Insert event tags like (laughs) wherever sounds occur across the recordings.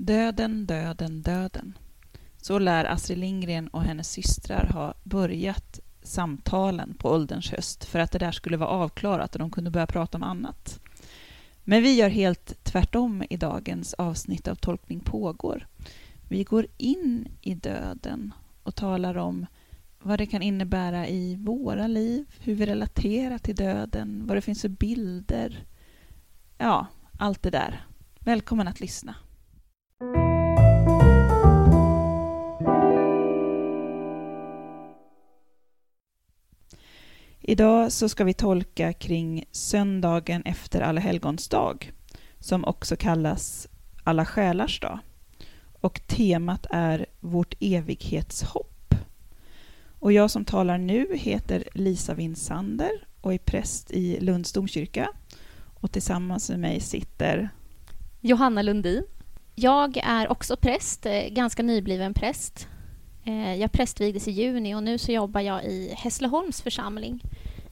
Döden, döden, döden. Så lär Astrid Lindgren och hennes systrar ha börjat samtalen på ålderns höst för att det där skulle vara avklarat och de kunde börja prata om annat. Men vi gör helt tvärtom i dagens avsnitt av Tolkning pågår. Vi går in i döden och talar om vad det kan innebära i våra liv, hur vi relaterar till döden, vad det finns för bilder. Ja, allt det där. Välkommen att lyssna. Idag så ska vi tolka kring söndagen efter Alla helgons dag, som också kallas Alla själars dag. Och temat är vårt evighetshopp. Och jag som talar nu heter Lisa Winsander och är präst i Lunds domkyrka. Och tillsammans med mig sitter Johanna Lundin. Jag är också präst, eh, ganska nybliven präst. Eh, jag prästvigdes i juni och nu så jobbar jag i Hässleholms församling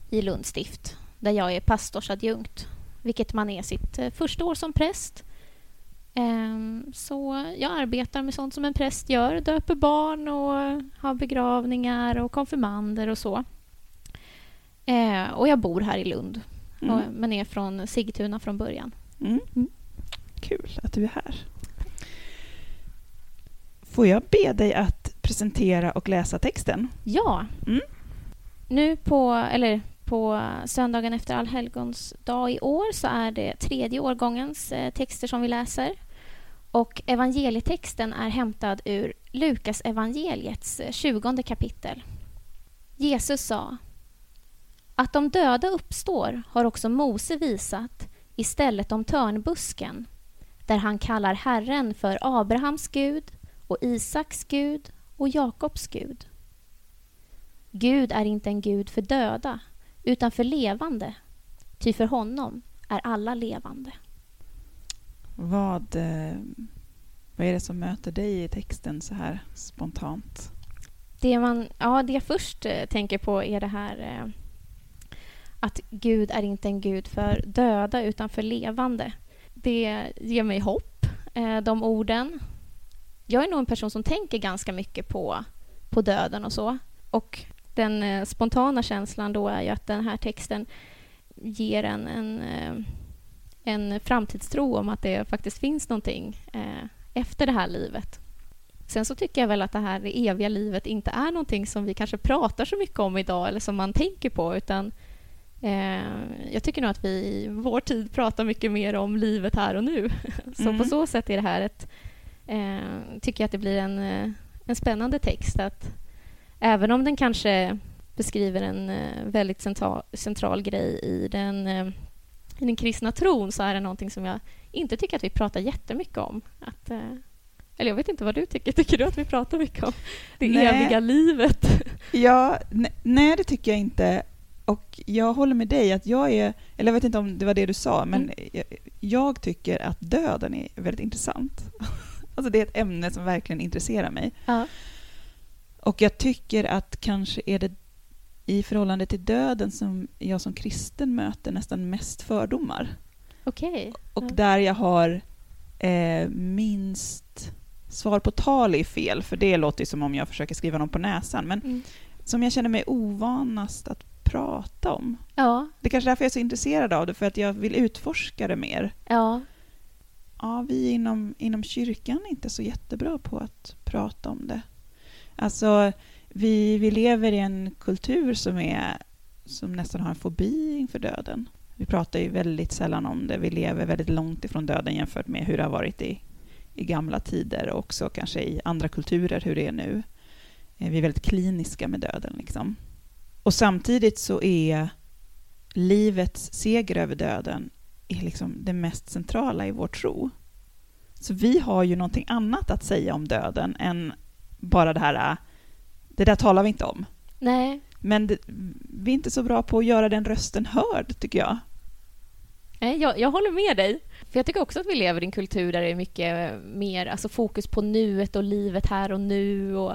i Lunds stift där jag är pastorsadjunkt, vilket man är sitt eh, första år som präst. Ehm, så jag arbetar med sånt som en präst gör, döper barn och har begravningar och konfirmander och så. Och jag bor här i Lund, mm. men är från Sigtuna från början. Mm. Mm. Kul att du är här. Får jag be dig att presentera och läsa texten? Ja. Mm. Nu på, eller på söndagen efter Allhelgons dag i år så är det tredje årgångens eh, texter som vi läser. Och evangelietexten är hämtad ur Lukas evangeliets eh, tjugonde kapitel. Jesus sa att de döda uppstår har också Mose visat istället om törnbusken där han kallar Herren för Abrahams Gud och Isaks Gud och Jakobs Gud. Gud är inte en Gud för döda, utan för levande, ty för honom är alla levande. Vad, eh, vad är det som möter dig i texten så här spontant? Det, man, ja, det jag först eh, tänker på är det här eh, att Gud är inte en Gud för döda, utan för levande. Det ger mig hopp, de orden jag är nog en person som tänker ganska mycket på, på döden och så. Och den eh, spontana känslan då är ju att den här texten ger en, en, eh, en framtidstro om att det faktiskt finns någonting eh, efter det här livet. Sen så tycker jag väl att det här det eviga livet inte är någonting som vi kanske pratar så mycket om idag eller som man tänker på utan eh, jag tycker nog att vi i vår tid pratar mycket mer om livet här och nu. (laughs) så mm. på så sätt är det här ett, eh, tycker jag att det blir en, eh, en spännande text. att Även om den kanske beskriver en eh, väldigt central, central grej i den, eh, i den kristna tron så är det någonting som jag inte tycker att vi pratar jättemycket om. Att, eller jag vet inte vad du tycker. Tycker du att vi pratar mycket om det nej. eviga livet? (laughs) Ja, nej, det tycker jag inte. Och jag håller med dig att jag är, eller jag vet inte om det var det du sa, men mm. jag, jag, tycker att döden är väldigt intressant. (laughs) Alltså det är ett ämne som verkligen intresserar mig. Ja. Och jag tycker att kanske är det i förhållande till döden som jag som kristen möter nästan mest fördomar. Okej. Och ja. där jag har eh, minst svar på tal är fel, för det låter som om jag försöker skriva någon på näsan, men mm. som jag känner mig ovanast att prata om. Ja. Det är kanske är därför jag är så intresserad av det, för att jag vill utforska det mer. Ja ja, vi inom, inom kyrkan är inte så jättebra på att prata om det. Alltså, vi, vi lever i en kultur som, är, som nästan har en fobi inför döden. Vi pratar ju väldigt sällan om det. Vi lever väldigt långt ifrån döden jämfört med hur det har varit i, i gamla tider och också kanske i andra kulturer, hur det är nu. Eh, vi är väldigt kliniska med döden. Liksom. Och samtidigt så är livets seger över döden är liksom det mest centrala i vår tro. Så vi har ju någonting annat att säga om döden än bara det här, det där talar vi inte om. Nej. Men det, vi är inte så bra på att göra den rösten hörd, tycker jag. Nej, jag, jag håller med dig. För Jag tycker också att vi lever i en kultur där det är mycket mer alltså fokus på nuet och livet här och nu och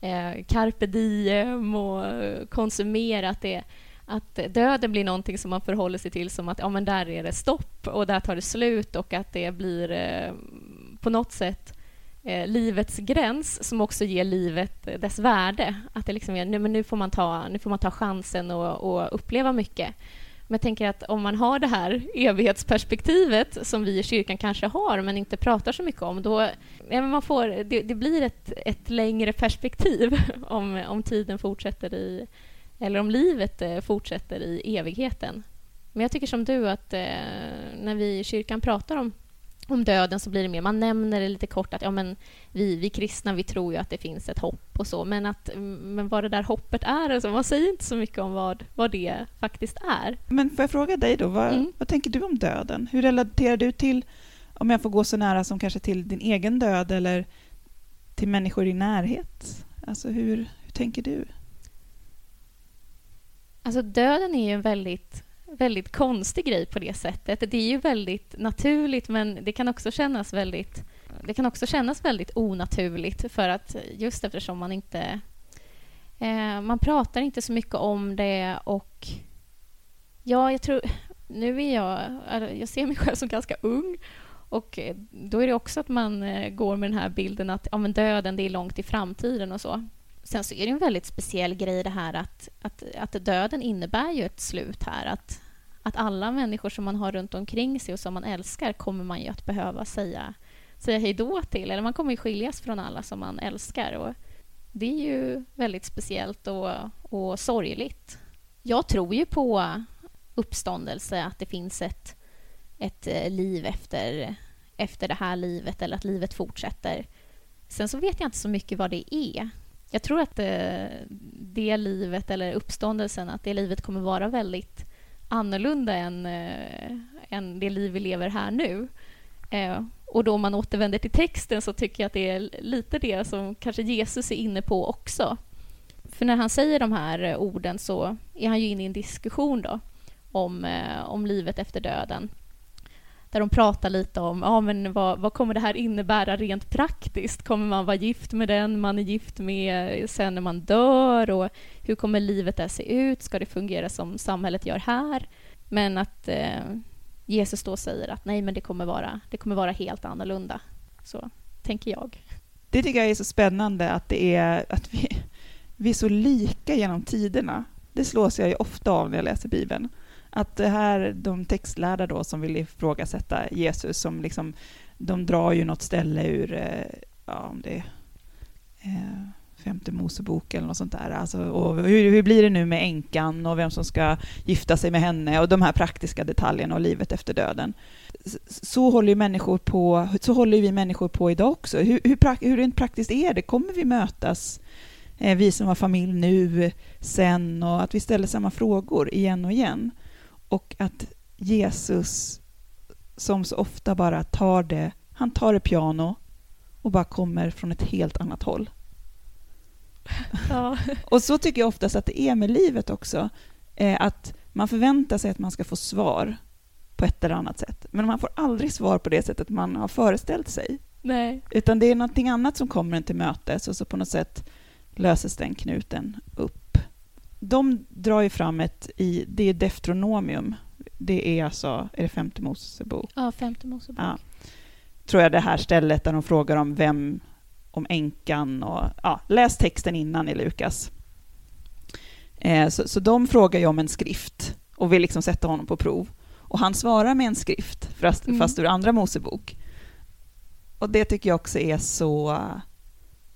eh, carpe diem och konsumera. Att det, att döden blir någonting som man förhåller sig till som att ja, men där är det stopp och där tar det slut och att det blir eh, på något sätt eh, livets gräns som också ger livet eh, dess värde. Att det liksom är, nu, men nu, får man ta, nu får man ta chansen och, och uppleva mycket. Men jag tänker att om man har det här evighetsperspektivet som vi i kyrkan kanske har men inte pratar så mycket om, då ja, man får, det, det, blir ett, ett längre perspektiv (laughs) om, om tiden fortsätter i, eller om livet eh, fortsätter i evigheten. Men jag tycker som du att eh, när vi i kyrkan pratar om om döden så blir det mer, man nämner det lite kort att ja, men vi, vi kristna vi tror ju att det finns ett hopp och så, men, att, men vad det där hoppet är, alltså, man säger inte så mycket om vad, vad det faktiskt är. Men får jag fråga dig då, vad, mm. vad tänker du om döden? Hur relaterar du till, om jag får gå så nära som kanske till din egen död eller till människor i närhet? Alltså hur, hur tänker du? Alltså döden är ju en väldigt väldigt konstig grej på det sättet. Det är ju väldigt naturligt, men det kan också kännas väldigt det kan också kännas väldigt onaturligt för att just eftersom man inte... Eh, man pratar inte så mycket om det och... Ja, jag tror... Nu är jag... Jag ser mig (laughs) själv som ganska ung och då är det också att man eh, går med den här bilden att ja, men döden det är långt i framtiden och så. Sen så är det en väldigt speciell grej det här att, att, att döden innebär ju ett slut här. Att, att alla människor som man har runt omkring sig och som man älskar kommer man ju att behöva säga, säga hej då till. Eller man kommer ju skiljas från alla som man älskar. Och det är ju väldigt speciellt och, och sorgligt. Jag tror ju på uppståndelse, att det finns ett, ett eh, liv efter, efter det här livet eller att livet fortsätter. Sen så vet jag inte så mycket vad det är. Jag tror att det, det livet, eller uppståndelsen, att det livet kommer vara väldigt annorlunda än, äh, än det liv vi lever här nu. Äh, och då om man återvänder till texten så tycker jag att det är lite det som kanske Jesus är inne på också. För när han säger de här orden så är han ju inne i en diskussion då om, om livet efter döden där de pratar lite om ja, men vad, vad kommer det här innebära rent praktiskt. Kommer man vara gift med den man är gift med sen när man dör? Och hur kommer livet där se ut? Ska det fungera som samhället gör här? Men att eh, Jesus då säger att nej, men det kommer vara, det kommer vara helt annorlunda. Så tänker jag. Det tycker jag är så spännande att det är att vi, vi är så lika genom tiderna. Det slås jag ju ofta av när jag läser Bibeln att det här, de textlärda då som vill ifrågasätta Jesus, som liksom, de drar ju något ställe ur, eh, ja, om det är eh, femte Mosebok eller något sånt där. Alltså, och hur, hur blir det nu med änkan och vem som ska gifta sig med henne och de här praktiska detaljerna och livet efter döden. Så håller, människor på, så håller vi människor på idag också. Hur, hur, hur rent praktiskt är det? Kommer vi mötas, eh, vi som har familj nu, sen och att vi ställer samma frågor igen och igen? Och att Jesus, som så ofta bara tar det, han tar det piano och bara kommer från ett helt annat håll. Ja. (laughs) och så tycker jag oftast att det är med livet också. Eh, att man förväntar sig att man ska få svar på ett eller annat sätt. Men man får aldrig svar på det sättet man har föreställt sig. Nej. Utan det är någonting annat som kommer en till mötes och så på något sätt löses den knuten upp de drar ju fram ett, i, det är Deuteronomium, det är alltså, är det femte Mosebok? Ja, femte Mosebok. Ja. Tror jag det här stället där de frågar om vem, om änkan och, ja, läs texten innan i Lukas. Eh, så, så de frågar ju om en skrift och vill liksom sätta honom på prov. Och han svarar med en skrift, fast, mm. fast ur andra Mosebok. Och det tycker jag också är så,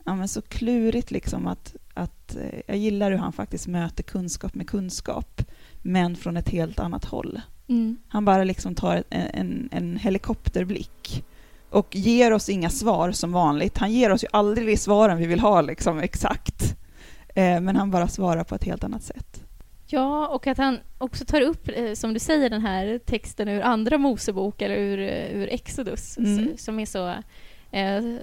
ja, men så klurigt liksom att att eh, jag gillar hur han faktiskt möter kunskap med kunskap, men från ett helt annat håll. Mm. Han bara liksom tar en, en, en, helikopterblick och ger oss inga svar som vanligt. Han ger oss ju aldrig svaren vi vill ha liksom exakt, eh, men han bara svarar på ett helt annat sätt. Ja, och att han också tar upp, eh, som du säger, den här texten ur Andra Mosebok eller ur, ur Exodus, mm. som, är så,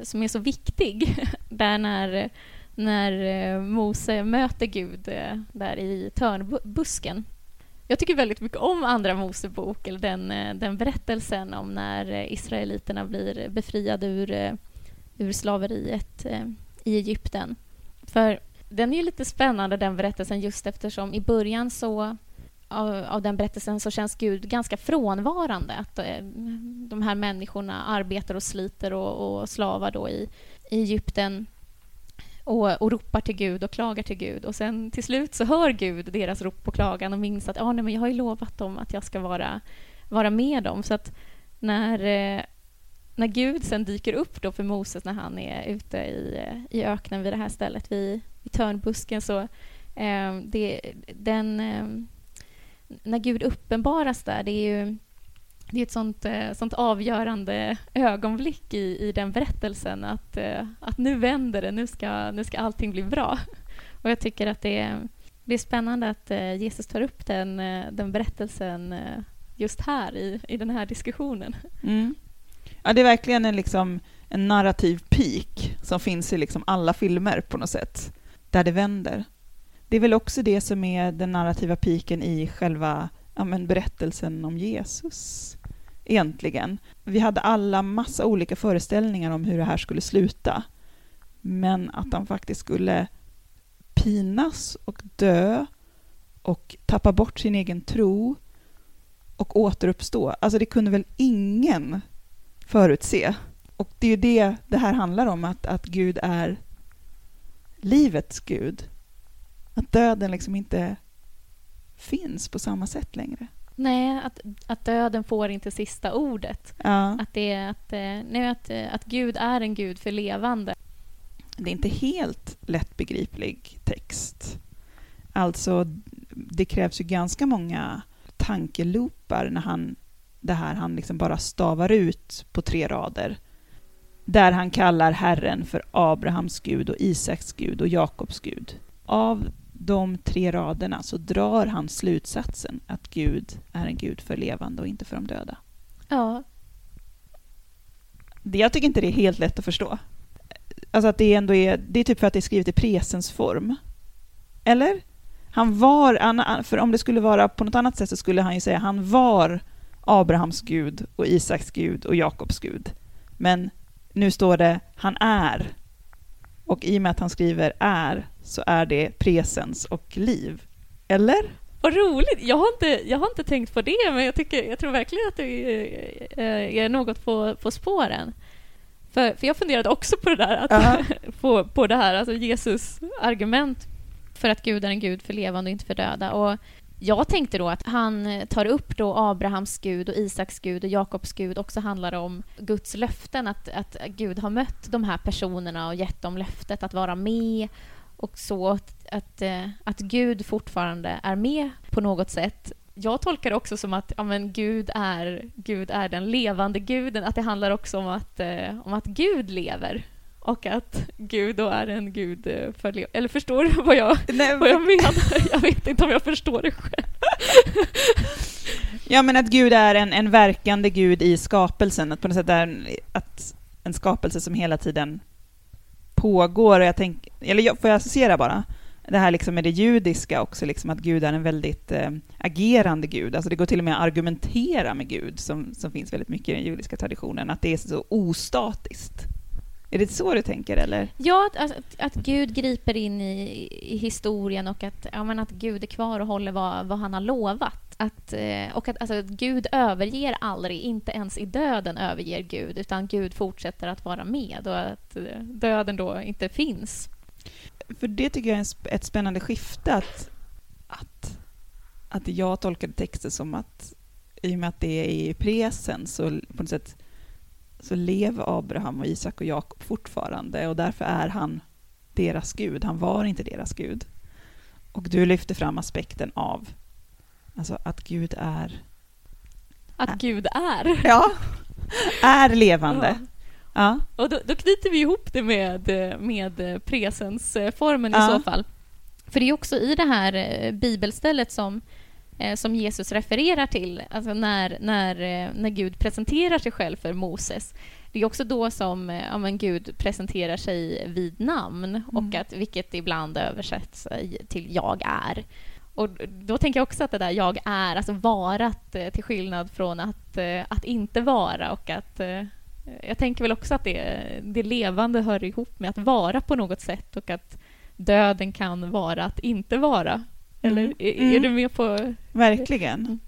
som är så viktig. (laughs) Där när när eh, Mose möter Gud eh, där i törnbusken. Jag tycker väldigt mycket om Andra Mosebok, eller den, eh, den berättelsen om när israeliterna blir befriade ur, ur slaveriet i Egypten. För den är ju lite spännande, den berättelsen, just eftersom i början så av, av den berättelsen så känns Gud ganska frånvarande. Att de här människorna arbetar och sliter och, och slavar då i, i Egypten och, och ropar till Gud och klagar till Gud. Och sen till slut så hör Gud deras rop och klagan och minns att ah, nej, men jag har ju lovat dem att jag ska vara, vara med dem. Så att när, eh, när Gud sen dyker upp då för Moses när han är ute i, i öknen vid det här stället, vid, vid törnbusken, så eh, det, den... Eh, när Gud uppenbaras där, det är ju det är ett sånt, eh, sånt avgörande ögonblick i, i den berättelsen att, eh, att nu vänder det, nu ska, nu ska allting bli bra. (laughs) Och jag tycker att det är, det är spännande att eh, Jesus tar upp den, den berättelsen just här i, i den här diskussionen. Mm. Ja, det är verkligen en, liksom, en narrativ peak som finns i liksom alla filmer på något sätt, där det vänder. Det är väl också det som är den narrativa piken i själva ja, men berättelsen om Jesus, egentligen. Vi hade alla massa olika föreställningar om hur det här skulle sluta, men att han faktiskt skulle pinas och dö och tappa bort sin egen tro och återuppstå. Alltså det kunde väl ingen förutse. Och det är ju det det här handlar om, att, att Gud är livets Gud. Att döden liksom inte finns på samma sätt längre. Nej, att, att döden får inte sista ordet. Ja. Att, det är, att, eh, nej, att, eh, att Gud är en Gud för levande. Det är inte helt lättbegriplig text. Alltså, det krävs ju ganska många tankeloopar när han, det här han liksom bara stavar ut på tre rader. Där han kallar Herren för Abrahams Gud och Isaks Gud och Jakobs Gud. Av de tre raderna så drar han slutsatsen att Gud är en Gud för levande och inte för de döda. Ja. Jag tycker inte det är helt lätt att förstå. Alltså att det ändå är, det är typ för att det är skrivet i presens form. Eller? Han var, för om det skulle vara på något annat sätt så skulle han ju säga han var Abrahams Gud och Isaks Gud och Jakobs Gud. Men nu står det han är. Och i och med att han skriver är så är det presens och liv. Eller? Vad roligt! Jag har inte, jag har inte tänkt på det, men jag, tycker, jag tror verkligen att det är, eh, är något på, på spåren. För, för jag funderade också på det där, att, uh (laughs) -huh. på, på det här, alltså Jesus argument för att Gud är en Gud för levande och inte för döda. Och jag tänkte då att han eh, tar upp då Abrahams Gud och Isaks Gud och Jakobs Gud också handlar om Guds löften, att, att Gud har mött de här personerna och gett dem löftet att vara med och så att, att, eh, att Gud fortfarande är med på något sätt. Jag tolkar det också som att ja, men Gud, är, Gud är den levande guden, att det handlar också om att, eh, om att Gud lever och att Gud då är en gud eh, för Eller förstår du vad jag, (laughs) Nej, vad jag menar? (laughs) Jag vet inte om jag förstår det själv. Ja, men att Gud är en, en verkande gud i skapelsen, att på något sätt är att en skapelse som hela tiden pågår. Jag tänk, eller jag, får jag associera bara? Det här liksom med det judiska också, liksom att Gud är en väldigt äh, agerande Gud. Alltså det går till och med att argumentera med Gud, som, som finns väldigt mycket i den judiska traditionen, att det är så ostatiskt. Är det så du tänker? Eller? Ja, att, att, att Gud griper in i, i, historien och att, ja, men att Gud är kvar och håller vad, vad han har lovat. Att, eh, och att alltså, Gud överger aldrig, inte ens i döden överger Gud, utan Gud fortsätter att vara med och att eh, döden då inte finns. För det tycker jag är ett spännande skifte, att, att, att jag tolkade texten som att i och med att det är i presens så på något sätt så lever Abraham och Isak och Jakob fortfarande och därför är han deras Gud. Han var inte deras Gud. Och du lyfter fram aspekten av alltså att Gud är... Att är. Gud är? (laughs) Ja, är levande. Ja. ja. Och då, då, knyter vi ihop det med, med presensformen ja. i så fall. För det är också i det här eh, bibelstället som eh, som Jesus refererar till, alltså när, när, eh, när Gud presenterar sig själv för Moses. Det är också då som eh, ja, men Gud presenterar sig vid namn, mm. och att, vilket ibland översätts till jag är. Och då tänker jag också att det där jag är, alltså varat till skillnad från att, att inte vara och att jag tänker väl också att det, det levande hör ihop med att vara på något sätt och att döden kan vara att inte vara Eller Mm. är, du med på... Verkligen. Mm.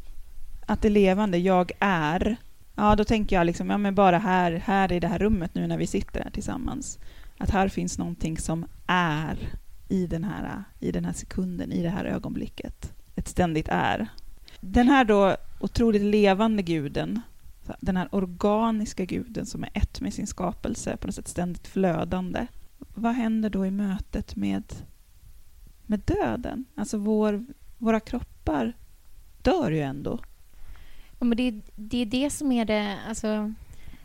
Att det levande, jag är. Ja, då tänker jag liksom, ja men bara här, här i det här rummet nu när vi sitter här tillsammans. Att här finns någonting som är i den här, i den här sekunden, i det här ögonblicket. Ett ständigt är. Den här då otroligt levande guden, den här organiska guden som är ett med sin skapelse, på något sätt ständigt flödande. Vad händer då i mötet med, med döden? Alltså vår, våra kroppar dör ju ändå. Ja, men det, det är det som är det, alltså,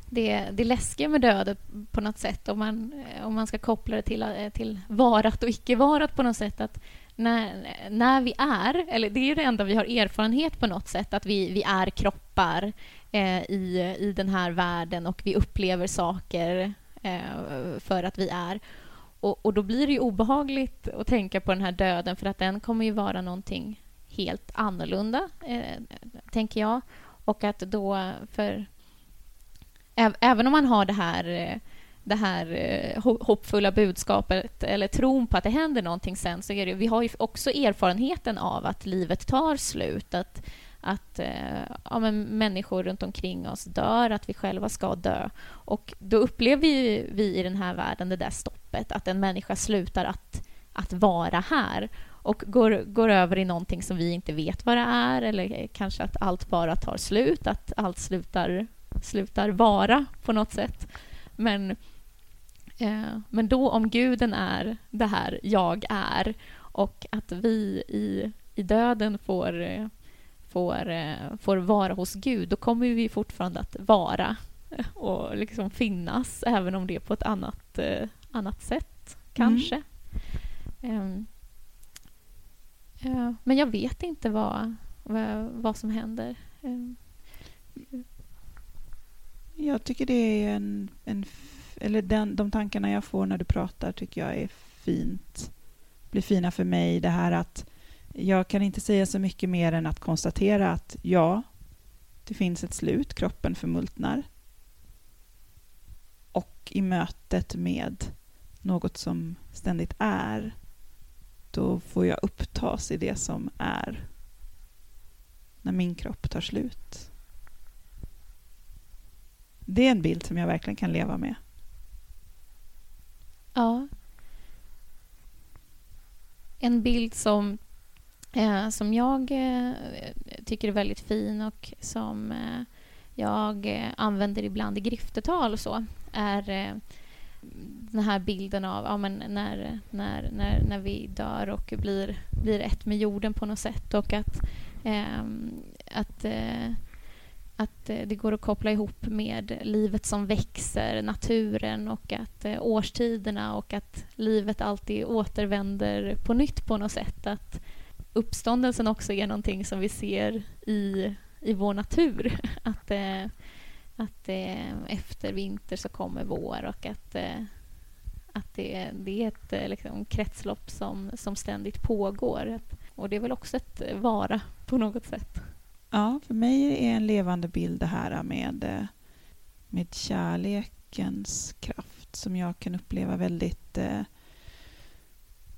det, det läskiga med döden på något sätt om man, om man ska koppla det till, till varat och icke-varat på något sätt. Att när, när vi är, eller det är ju det enda vi har erfarenhet på något sätt, att vi, vi är kroppar eh, i, i den här världen och vi upplever saker eh, för att vi är. Och, och då blir det ju obehagligt att tänka på den här döden för att den kommer ju vara någonting helt annorlunda, eh, tänker jag. Och att då för... Även om man har det här, eh, det här eh, hoppfulla budskapet eller tron på att det händer någonting sen så är det, vi har ju också erfarenheten av att livet tar slut. Att, att eh, ja, men människor runt omkring oss dör, att vi själva ska dö. Och då upplever ju vi i den här världen det där stoppet, att en människa slutar att, att vara här och går, går över i någonting som vi inte vet vad det är eller kanske att allt bara tar slut, att allt slutar, slutar vara på något sätt. Men, eh, men då om guden är det här jag är och att vi i, i döden får, eh, får, eh, får vara hos Gud, då kommer vi fortfarande att vara och liksom finnas, även om det är på ett annat, eh, annat sätt, kanske. Ehm, ja, men jag vet inte vad, vad, vad som händer. Ehm, Jag tycker det är en... en eller den, de tankarna jag får när du pratar tycker jag är fint. blir fina för mig. Det här att jag kan inte säga så mycket mer än att konstatera att ja, det finns ett slut, kroppen förmultnar. Och i mötet med något som ständigt är, då får jag upptas i det som är när min kropp tar slut. Det är en bild som jag verkligen kan leva med. Ja. En bild som, eh, som jag eh, tycker är väldigt fin och som eh, jag eh, använder ibland i griftetal och så är eh, den här bilden av ja, men när, när, när, när vi dör och blir, blir ett med jorden på något sätt och att, ehm, att eh, att eh, det går att koppla ihop med livet som växer, naturen och att eh, årstiderna och att livet alltid återvänder på nytt på något sätt. Att uppståndelsen också är någonting som vi ser i, i vår natur. (laughs) Att, eh, att eh, efter vinter så kommer vår och att, eh, att det, det är ett eh, liksom, kretslopp som, som ständigt pågår. Och det är väl också ett vara på något sätt. Ja, för mig är det en levande bild det här med, eh, med kärlekens kraft som jag kan uppleva väldigt eh,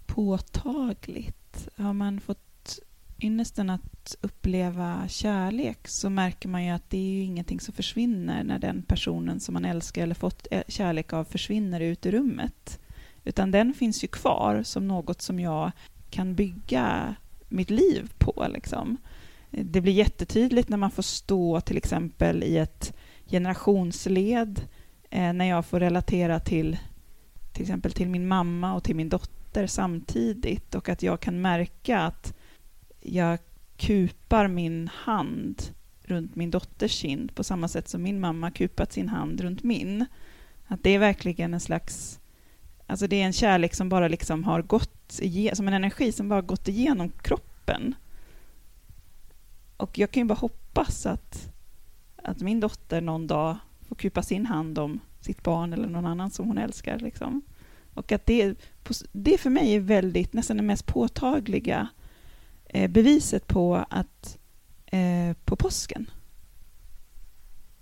påtagligt. Har man fått ynnesten att uppleva kärlek så märker man ju att det är ju ingenting som försvinner när den personen som man älskar eller fått eh, kärlek av försvinner ut ur rummet. Utan den finns ju kvar som något som jag kan bygga mitt liv på. Liksom. Det blir jättetydligt när man får stå till exempel i ett generationsled eh, när jag får relatera till till exempel till min mamma och till min dotter samtidigt och att jag kan märka att jag kupar min hand runt min dotters kind på samma sätt som min mamma kupat sin hand runt min. Att det är verkligen en slags... Alltså det är en kärlek som bara liksom har gått igenom, som en energi som bara gått igenom kroppen. Och jag kan ju bara hoppas att, att min dotter någon dag får kupa sin hand om sitt barn eller någon annan som hon älskar. Liksom. Och att det, det för mig är väldigt, nästan det mest påtagliga Eh, beviset på att eh, på påsken.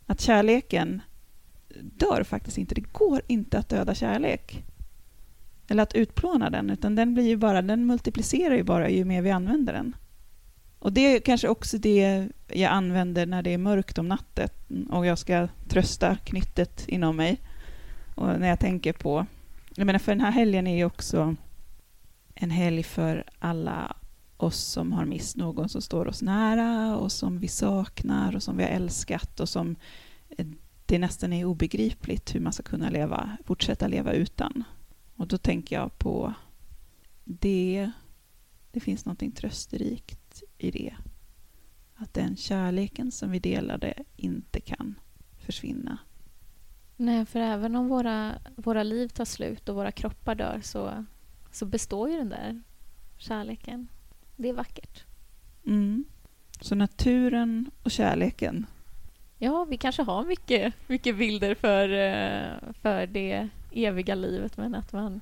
Att kärleken dör faktiskt inte. Det går inte att döda kärlek. eller att utplåna den, utan den blir ju bara, den multiplicerar ju bara ju mer vi använder den. Och det är kanske också det jag använder när det är mörkt om natten och jag ska trösta knyttet inom mig. Och när jag tänker på... Jag menar, för den här helgen är ju också en helg för alla oss som har mist någon som står oss nära och som vi saknar och som vi har älskat och som eh, det nästan är obegripligt hur man ska kunna leva, fortsätta leva utan. Och då tänker jag på det. Det finns något trösterikt i det. Att den kärleken som vi delade inte kan försvinna. Nej, för även om våra, våra liv tar slut och våra kroppar dör så, så består ju den där kärleken. Det är vackert. Mm. Så naturen och kärleken. Ja, vi kanske har mycket, mycket bilder för, eh, för det eviga livet men att man,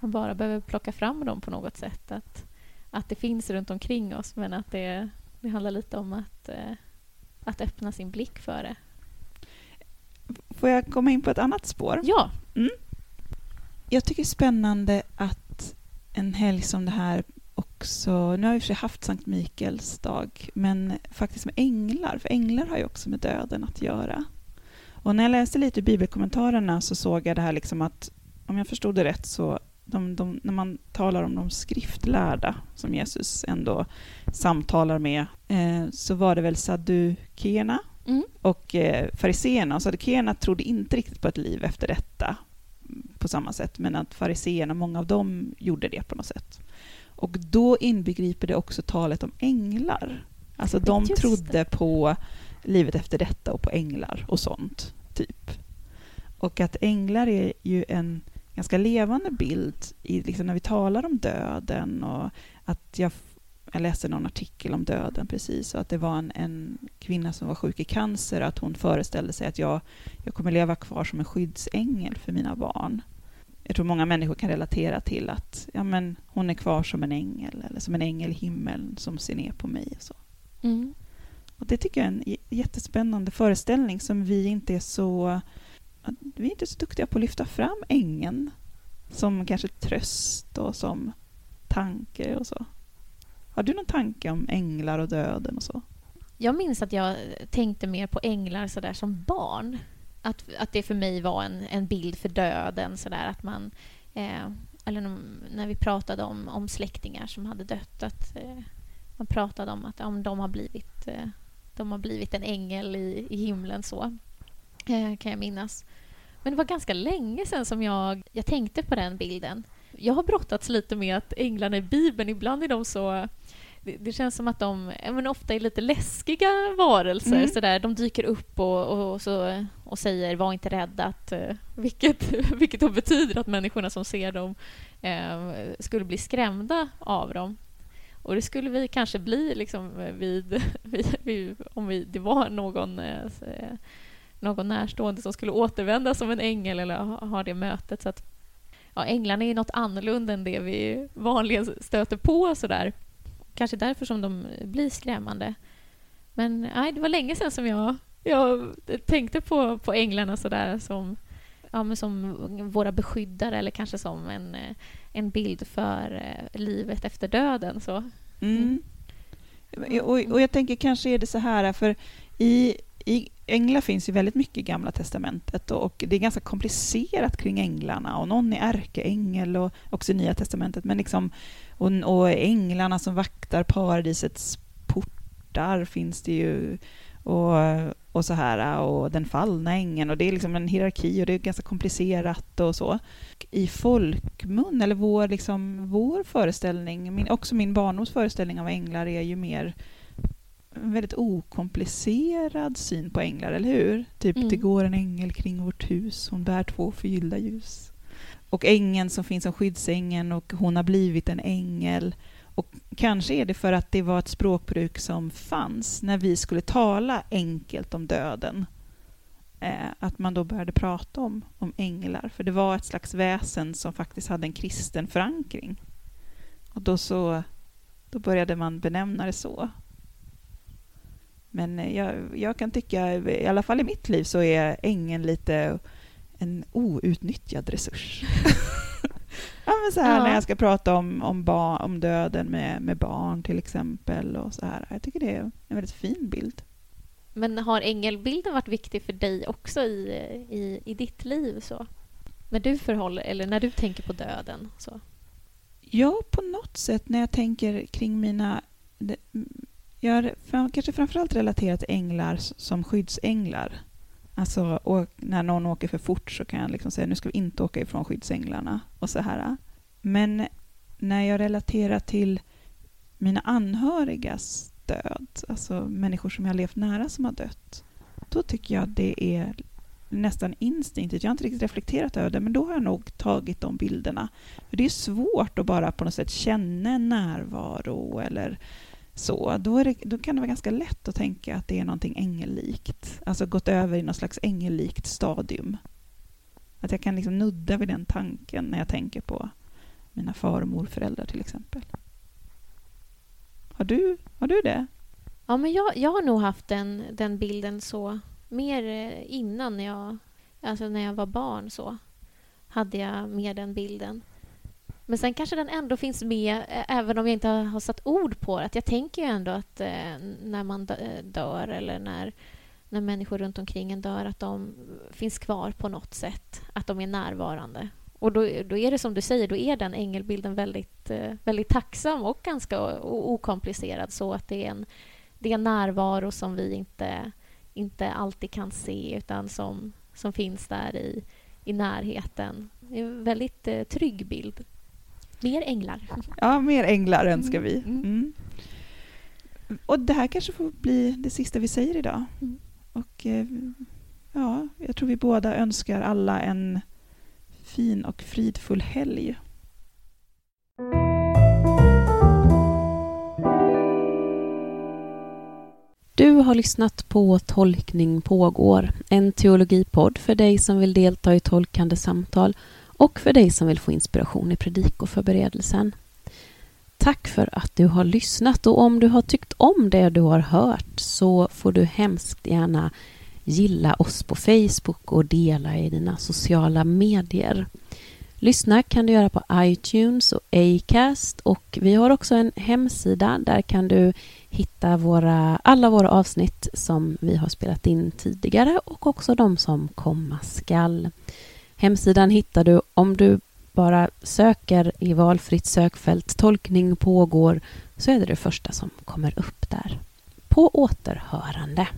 man bara behöver plocka fram dem på något sätt. Att, att det finns runt omkring oss men att det, det handlar lite om att, eh, att öppna sin blick för det. Får jag komma in på ett annat spår? Ja. Mm. Jag tycker det är spännande att en helg som det här också, nu har vi för sig haft Sankt Mikaels dag, men faktiskt med änglar, för änglar har ju också med döden att göra. Och när jag läste lite i bibelkommentarerna så såg jag det här liksom att, om jag förstod det rätt, så de, de, när man talar om de skriftlärda som Jesus ändå samtalar med, eh, så var det väl saddukeerna mm. och eh, fariseerna. Och saddukeerna trodde inte riktigt på ett liv efter detta på samma sätt, men att fariseerna, många av dem gjorde det på något sätt. Och då inbegriper det också talet om änglar. Alltså de Just trodde det. på livet efter detta och på änglar och sånt, typ. Och att änglar är ju en ganska levande bild i, liksom när vi talar om döden och att jag, jag läste någon artikel om döden precis och att det var en, en kvinna som var sjuk i cancer och att hon föreställde sig att jag, jag kommer leva kvar som en skyddsängel för mina barn jag tror många människor kan relatera till att ja, men hon är kvar som en ängel eller som en ängel i himlen som ser ner på mig. Och så. Mm. Och det tycker jag är en jättespännande föreställning som vi inte är så vi är inte så duktiga på att lyfta fram ängeln som kanske tröst och som tanke och så. Har du någon tanke om änglar och döden och så? Jag minns att jag tänkte mer på änglar så där som barn att, att det för mig var en, en bild för döden. Så där, att man, eh, eller när vi pratade om, om släktingar som hade dött. Att, eh, man pratade om att om de, har blivit, eh, de har blivit en ängel i, i himlen. så eh, kan jag minnas. Men det var ganska länge sedan som jag, jag tänkte på den bilden. Jag har brottats lite med att änglarna i Bibeln, ibland är de så det, känns som att de men ofta är lite läskiga varelser. Mm. Så där. De dyker upp och, och, och, så, och säger var inte rädda. Att, uh, vilket, (laughs) vilket då betyder att människorna som ser dem uh, skulle bli skrämda av dem. Och det skulle vi kanske bli liksom, vid, (laughs) vid, om vi, det var någon, uh, någon närstående som skulle återvända som en ängel eller ha, ha det mötet. Så att, ja, änglarna är något annorlunda än det vi vanligen stöter på. Sådär kanske därför som de blir skrämmande. Men nej, det var länge sedan som jag, jag tänkte på, på änglarna sådär som, ja, men som våra beskyddare eller kanske som en, en bild för eh, livet efter döden. Så. Mm. Mm. Och, och jag tänker kanske är det så här, för i, i änglar finns ju väldigt mycket i Gamla Testamentet och det är ganska komplicerat kring änglarna och någon är ärkeängel och också i Nya Testamentet men liksom och, och änglarna som vaktar paradisets portar finns det ju och, och så här och den fallna ängeln och det är liksom en hierarki och det är ganska komplicerat och så. I folkmun, eller vår, liksom, vår föreställning, min, också min barndoms föreställning av änglar är ju mer en väldigt okomplicerad syn på änglar, eller hur? Typ, mm. det går en ängel kring vårt hus, hon bär två förgyllda ljus och ängeln som finns som skyddsängeln och hon har blivit en ängel. Och kanske är det för att det var ett språkbruk som fanns när vi skulle tala enkelt om döden. Eh, att man då började prata om, om änglar, för det var ett slags väsen som faktiskt hade en kristen förankring. Och då, så, då började man benämna det så. Men eh, jag, jag kan tycka, i alla fall i mitt liv, så är ängeln lite en outnyttjad resurs. (laughs) ja, men så här Ja. när jag ska prata om, om, ba, om döden med, med barn till exempel. Och så här. Jag tycker det är en väldigt fin bild. Men har ängelbilden varit viktig för dig också i, i, i ditt liv? så? När du förhåller, eller när du tänker på döden? Så. Ja, på något sätt när jag tänker kring mina... Jag har fram, kanske framförallt relaterat till änglar som skyddsänglar. Alltså, och när någon åker för fort så kan jag liksom säga nu ska vi inte åka ifrån skyddsänglarna och så här. Men när jag relaterar till mina anhörigas död, alltså människor som jag har levt nära som har dött, då tycker jag att det är nästan instinktivt. Jag har inte riktigt reflekterat över det, men då har jag nog tagit de bilderna. För det är svårt att bara på något sätt känna en närvaro eller så. Då, är det, då kan det vara ganska lätt att tänka att det är någonting ängellikt. Alltså gått över i något slags ängellikt stadium. Att jag kan liksom nudda vid den tanken när jag tänker på mina far och morföräldrar till exempel. Har du, har du det? Ja, men jag, jag har nog haft den, den bilden så mer eh, innan jag, alltså när jag var barn så hade jag mer den bilden. Men sen kanske den ändå finns med eh, även om jag inte har, satt ord på det. Att jag tänker ju ändå att eh, när man eh, dör eller när, när människor runt omkring en dör att de finns kvar på något sätt. Att de är närvarande. Och då, då är det som du säger, då är den ängelbilden väldigt, väldigt tacksam och ganska okomplicerad så att det är en det är en närvaro som vi inte, inte alltid kan se utan som, som finns där i, i närheten. Det är en väldigt eh, trygg bild. Mer änglar. Ja, mer änglar önskar Mm, vi. mm. Mm. Och det här kanske får bli det sista vi säger idag. Mm. Och eh, ja, jag tror vi båda önskar alla en fin och fridfull helg. Du har lyssnat på Tolkning pågår, en teologipodd för dig som vill delta i tolkande samtal och för dig som vill få inspiration i predikoförberedelsen. Tack för att du har lyssnat och om du har tyckt om det du har hört så får du hemskt gärna gilla oss på Facebook och dela i dina sociala medier. Lyssna kan du göra på iTunes och Acast och vi har också en hemsida. Där kan du hitta våra, alla våra avsnitt som vi har spelat in tidigare och också de som komma skall. Hemsidan hittar du om du bara söker i valfritt sökfält tolkning pågår så är det det första som kommer upp där. På återhörande.